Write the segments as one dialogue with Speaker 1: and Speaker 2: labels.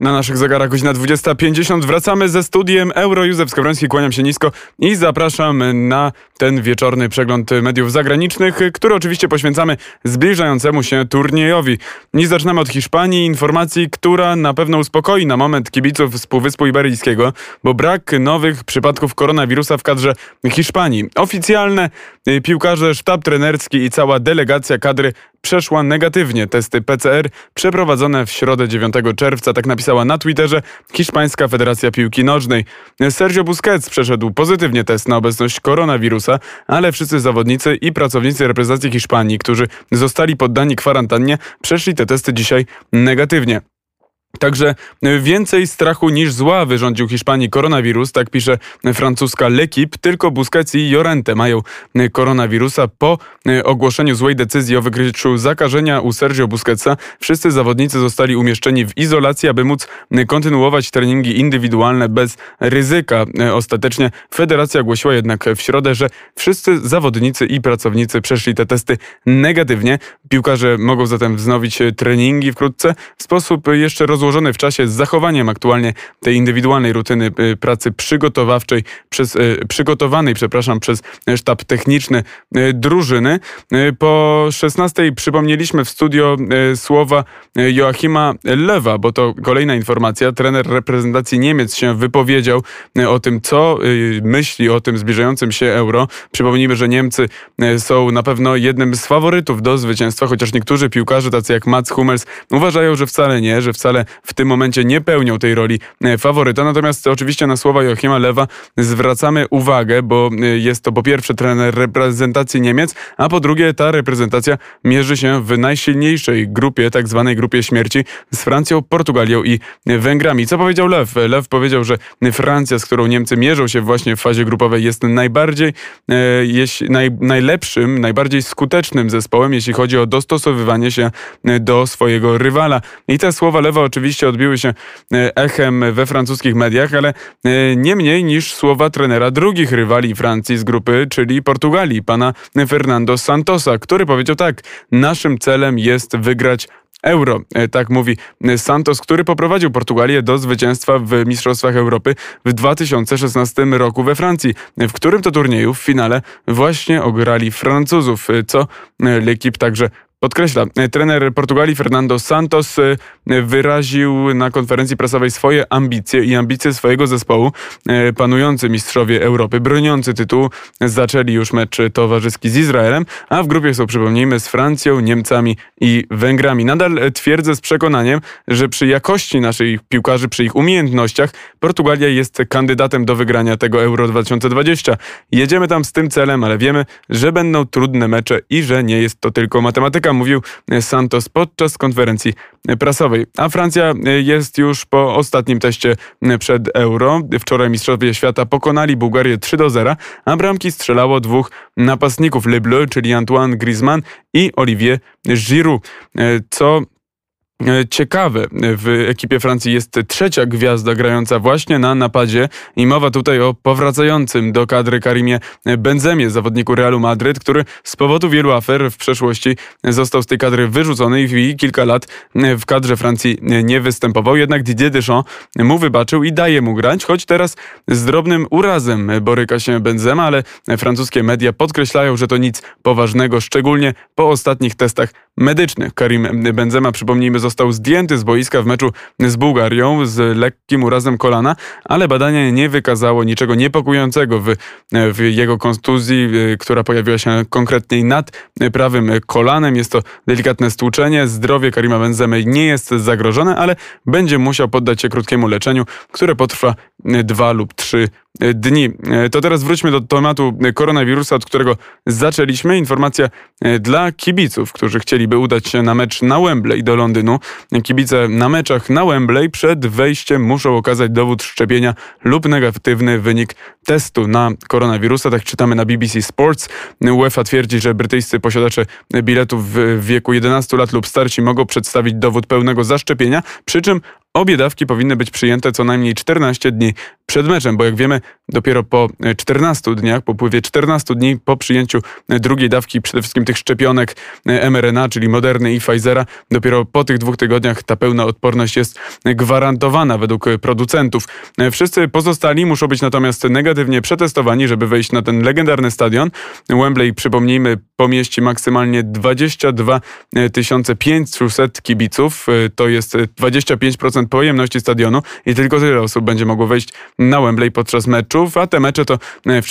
Speaker 1: Na naszych zegarach godzina 20.50 wracamy ze studiem Euro. Józef Skowroński, kłaniam się nisko i zapraszam na ten wieczorny przegląd mediów zagranicznych, który oczywiście poświęcamy zbliżającemu się turniejowi. I zaczynamy od Hiszpanii, informacji, która na pewno uspokoi na moment kibiców z Półwyspu Iberyjskiego, bo brak nowych przypadków koronawirusa w kadrze Hiszpanii. Oficjalne y, piłkarze, sztab trenerski i cała delegacja kadry przeszła negatywnie. Testy PCR przeprowadzone w środę 9 czerwca, tak napisała na Twitterze Hiszpańska Federacja Piłki Nożnej. Sergio Busquets przeszedł pozytywnie test na obecność koronawirusa, ale wszyscy zawodnicy i pracownicy reprezentacji Hiszpanii, którzy zostali poddani kwarantannie, przeszli te testy dzisiaj negatywnie. Także więcej strachu niż zła wyrządził Hiszpanii koronawirus, tak pisze francuska L'Equipe. Tylko Busquets i Llorente mają koronawirusa. Po ogłoszeniu złej decyzji o wykryciu zakażenia u Sergio Busquetsa wszyscy zawodnicy zostali umieszczeni w izolacji, aby móc kontynuować treningi indywidualne bez ryzyka. Ostatecznie federacja ogłosiła jednak w środę, że wszyscy zawodnicy i pracownicy przeszli te testy negatywnie. Piłkarze mogą zatem wznowić treningi wkrótce w sposób jeszcze roz rozłożony w czasie z zachowaniem aktualnie tej indywidualnej rutyny y, pracy przygotowawczej, przez, y, przygotowanej, przepraszam, przez sztab techniczny y, drużyny. Po 16 przypomnieliśmy w studio słowa Joachima Lewa, bo to kolejna informacja. Trener reprezentacji Niemiec się wypowiedział o tym, co myśli o tym zbliżającym się euro. Przypomnijmy, że Niemcy są na pewno jednym z faworytów do zwycięstwa, chociaż niektórzy piłkarze, tacy jak Mats Hummels, uważają, że wcale nie, że wcale w tym momencie nie pełnią tej roli e, faworyta. Natomiast oczywiście na słowa Joachima Lewa zwracamy uwagę, bo e, jest to po pierwsze trener reprezentacji Niemiec, a po drugie ta reprezentacja mierzy się w najsilniejszej grupie, tak zwanej grupie śmierci z Francją, Portugalią i Węgrami. Co powiedział Lew? Lew powiedział, że Francja, z którą Niemcy mierzą się właśnie w fazie grupowej, jest najbardziej, e, jeśli, naj, najlepszym, najbardziej skutecznym zespołem, jeśli chodzi o dostosowywanie się do swojego rywala. I te słowa Lewa oczywiście oczywiście odbiły się e, echem we francuskich mediach, ale e, nie mniej niż słowa trenera drugich rywali Francji z grupy, czyli Portugalii, pana Fernando Santosa, który powiedział tak: Naszym celem jest wygrać euro. E, tak mówi Santos, który poprowadził Portugalię do zwycięstwa w Mistrzostwach Europy w 2016 roku we Francji, w którym to turnieju w finale właśnie ograli Francuzów, co L'Equipe także Podkreśla, e, trener Portugalii Fernando Santos e, wyraził na konferencji prasowej swoje ambicje i ambicje swojego zespołu. E, panujący mistrzowie Europy, broniący tytułu, zaczęli już mecz towarzyski z Izraelem, a w grupie są, przypomnijmy, z Francją, Niemcami i Węgrami. Nadal twierdzę z przekonaniem, że przy jakości naszych piłkarzy, przy ich umiejętnościach, Portugalia jest kandydatem do wygrania tego Euro 2020. Jedziemy tam z tym celem, ale wiemy, że będą trudne mecze i że nie jest to tylko matematyka mówił Santos podczas konferencji prasowej. A Francja jest już po ostatnim teście przed Euro. Wczoraj mistrzowie świata pokonali Bułgarię 3 do 0, a bramki strzelało dwóch napastników Le Bleu, czyli Antoine Griezmann i Olivier Giroud, co ciekawe. W ekipie Francji jest trzecia gwiazda grająca właśnie na napadzie i mowa tutaj o powracającym do kadry Karimie Benzemie, zawodniku Realu Madryt, który z powodu wielu afer w przeszłości został z tej kadry wyrzucony i kilka lat w kadrze Francji nie występował. Jednak Didier Deschamps mu wybaczył i daje mu grać, choć teraz z drobnym urazem boryka się Benzema, ale francuskie media podkreślają, że to nic poważnego, szczególnie po ostatnich testach medycznych. Karim Benzema, przypomnijmy, został zdjęty z boiska w meczu z Bułgarią z lekkim urazem kolana, ale badanie nie wykazało niczego niepokojącego w, w jego kontuzji, która pojawiła się konkretnie nad prawym kolanem. Jest to delikatne stłuczenie. Zdrowie Karima Benzemy nie jest zagrożone, ale będzie musiał poddać się krótkiemu leczeniu, które potrwa dwa lub trzy dni. To teraz wróćmy do tematu koronawirusa, od którego zaczęliśmy. Informacja dla kibiców, którzy chcieliby udać się na mecz na Wembley do Londynu. Kibice na meczach na Wembley przed wejściem muszą okazać dowód szczepienia lub negatywny wynik testu na koronawirusa. Tak czytamy na BBC Sports. UEFA twierdzi, że brytyjscy posiadacze biletów w wieku 11 lat lub starsi mogą przedstawić dowód pełnego zaszczepienia, przy czym obie dawki powinny być przyjęte co najmniej 14 dni przed meczem, bo jak wiemy, dopiero po 14 dniach, po upływie 14 dni po przyjęciu drugiej dawki, przede wszystkim tych szczepionek mRNA, czyli Moderny i Pfizera, dopiero po tych dwóch tygodniach ta pełna odporność jest gwarantowana według producentów. Wszyscy pozostali muszą być natomiast negatywnie przetestowani, żeby wejść na ten legendarny stadion. Wembley, przypomnijmy, pomieści maksymalnie 22 500 kibiców. To jest 25% pojemności stadionu i tylko tyle osób będzie mogło wejść na Wembley podczas meczów, a te mecze to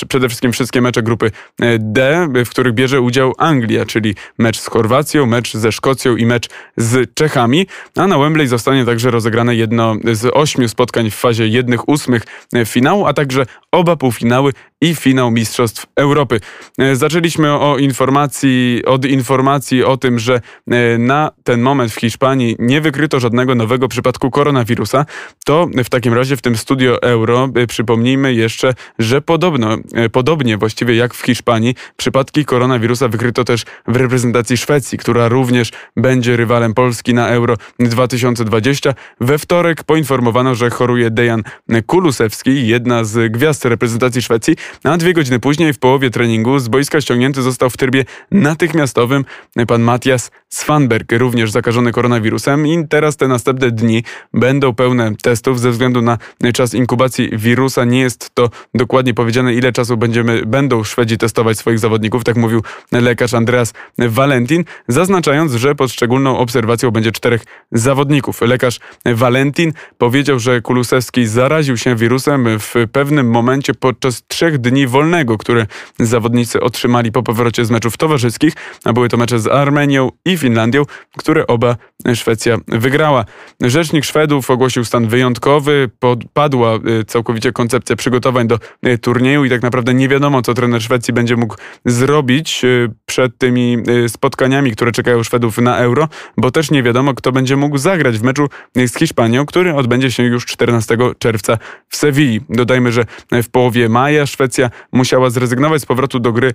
Speaker 1: przede wszystkim wszystkie mecze grupy D, w których bierze udział Anglia, czyli mecz z Chorwacją, mecz ze Szkocją i mecz z Czechami, a na Wembley zostanie także rozegrane jedno z ośmiu spotkań w fazie jednych ósmych finału, a także oba półfinały i finał Mistrzostw Europy. E, zaczęliśmy o informacji, od informacji o tym, że e, na ten moment w Hiszpanii nie wykryto żadnego nowego przypadku koronawirusa. To w takim razie w tym studio Euro e, przypomnijmy jeszcze, że podobno, podobnie właściwie jak w Hiszpanii, przypadki koronawirusa wykryto też w reprezentacji Szwecji, która również będzie rywalem Polski na Euro 2020. We wtorek poinformowano, że choruje Dejan Kulusewski, jedna z gwiazd reprezentacji Szwecji, a dwie godziny później w połowie treningu z boiska ściągnięty został w trybie natychmiastowym pan Matias Svanberg, również zakażony koronawirusem i teraz te następne dni będą pełne testów ze względu na czas inkubacji wirusa. Nie jest to dokładnie powiedziane, ile czasu będziemy, będą Szwedzi testować swoich zawodników, tak mówił lekarz Andreas Valentin, zaznaczając, że pod szczególną obserwacją będzie czterech zawodników. Lekarz Valentin powiedział, że Kulusewski zaraził się wirusem w pewnym momencie podczas trzech dni wolnego, które zawodnicy otrzymali po powrocie z meczów towarzyskich, a były to mecze z Armenią i Finlandią, które oba Szwecja wygrała. Rzecznik Szwedów ogłosił stan wyjątkowy, padła y, całkowicie koncepcja przygotowań do y, turnieju i tak naprawdę nie wiadomo, co trener Szwecji będzie mógł zrobić y, przed tymi spotkaniami, które czekają Szwedów na Euro, bo też nie wiadomo, kto będzie mógł zagrać w meczu z Hiszpanią, który odbędzie się już 14 czerwca w Sewilli. Dodajmy, że w połowie maja Szwecja musiała zrezygnować z powrotu do gry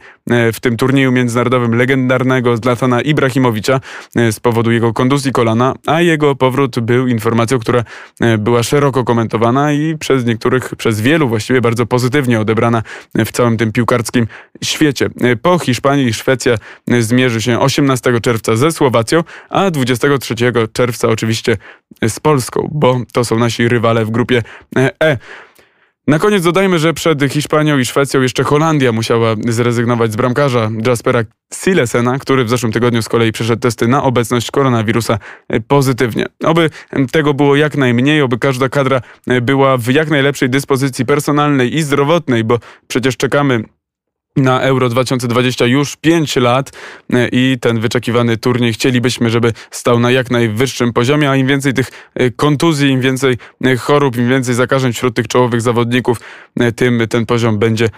Speaker 1: w tym turnieju międzynarodowym legendarnego Zlatana Ibrahimowicza z powodu jego konduzji kolana, a jego powrót był informacją, która e, była szeroko komentowana i przez niektórych, przez wielu właściwie bardzo pozytywnie odebrana w całym tym piłkarskim świecie. E, po Hiszpanii Szwecja e, zmierzy się 18 czerwca ze Słowacją, a 23 czerwca oczywiście z Polską, bo to są nasi rywale w grupie E. Na koniec dodajmy, że przed Hiszpanią i Szwecją jeszcze Holandia musiała zrezygnować z bramkarza Jaspera Silesena, który w zeszłym tygodniu z kolei przeszedł testy na obecność koronawirusa pozytywnie. Oby tego było jak najmniej, oby każda kadra była w jak najlepszej dyspozycji personalnej i zdrowotnej, bo przecież czekamy na Euro 2020 już 5 lat e, i ten wyczekiwany turniej chcielibyśmy, żeby stał na jak najwyższym poziomie, a im więcej tych e, kontuzji, im więcej e, chorób, im więcej zakażeń wśród tych czołowych zawodników, tym ten poziom będzie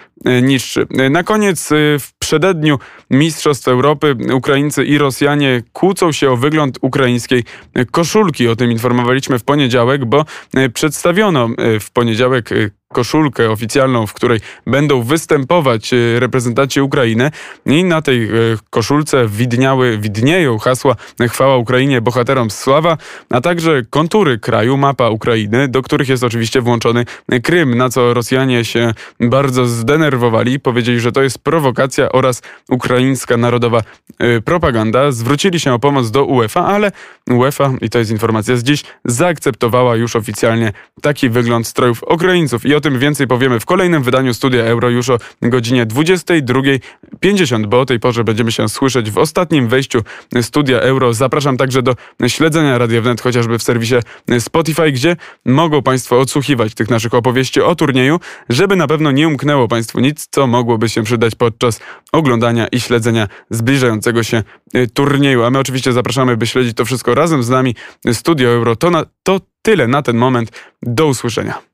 Speaker 1: niższy. Na koniec w przededniu Mistrzostw Europy Ukraińcy i Rosjanie kłócą się o wygląd ukraińskiej koszulki. O tym informowaliśmy w poniedziałek, bo przedstawiono w poniedziałek koszulkę oficjalną, w której będą występować e, reprezentanci Ukrainy. I na tej e, koszulce widniały, widnieją hasła chwała Ukrainie, bohaterom sława, a także kontury kraju, mapa Ukrainy, do których jest oczywiście włączony Krym, na co Rosjanie się bardzo zdenerwowali, powiedzieli, że to jest prowokacja oraz ukraińska narodowa e, propaganda. Zwrócili się o pomoc do UEFA, ale UEFA, i to jest informacja z dziś, zaakceptowała już oficjalnie taki wygląd strojów Ukraińców. I o tym więcej powiemy w kolejnym wydaniu Studia Euro już o godzinie 22.50, bo o tej porze będziemy się słyszeć w ostatnim wejściu Studia Euro. Zapraszam także do śledzenia Radia Wnet, chociażby w serwisie Spotify, gdzie mogą Państwo odsłuchiwać tych naszych opowieści o turnieju, żeby na pewno nie umknęło Państwu nic, co mogłoby się przydać podczas oglądania i śledzenia zbliżającego się turnieju. A my oczywiście zapraszamy, by śledzić to wszystko razem z nami. Studio Euro to, na, to tyle na ten moment. Do usłyszenia.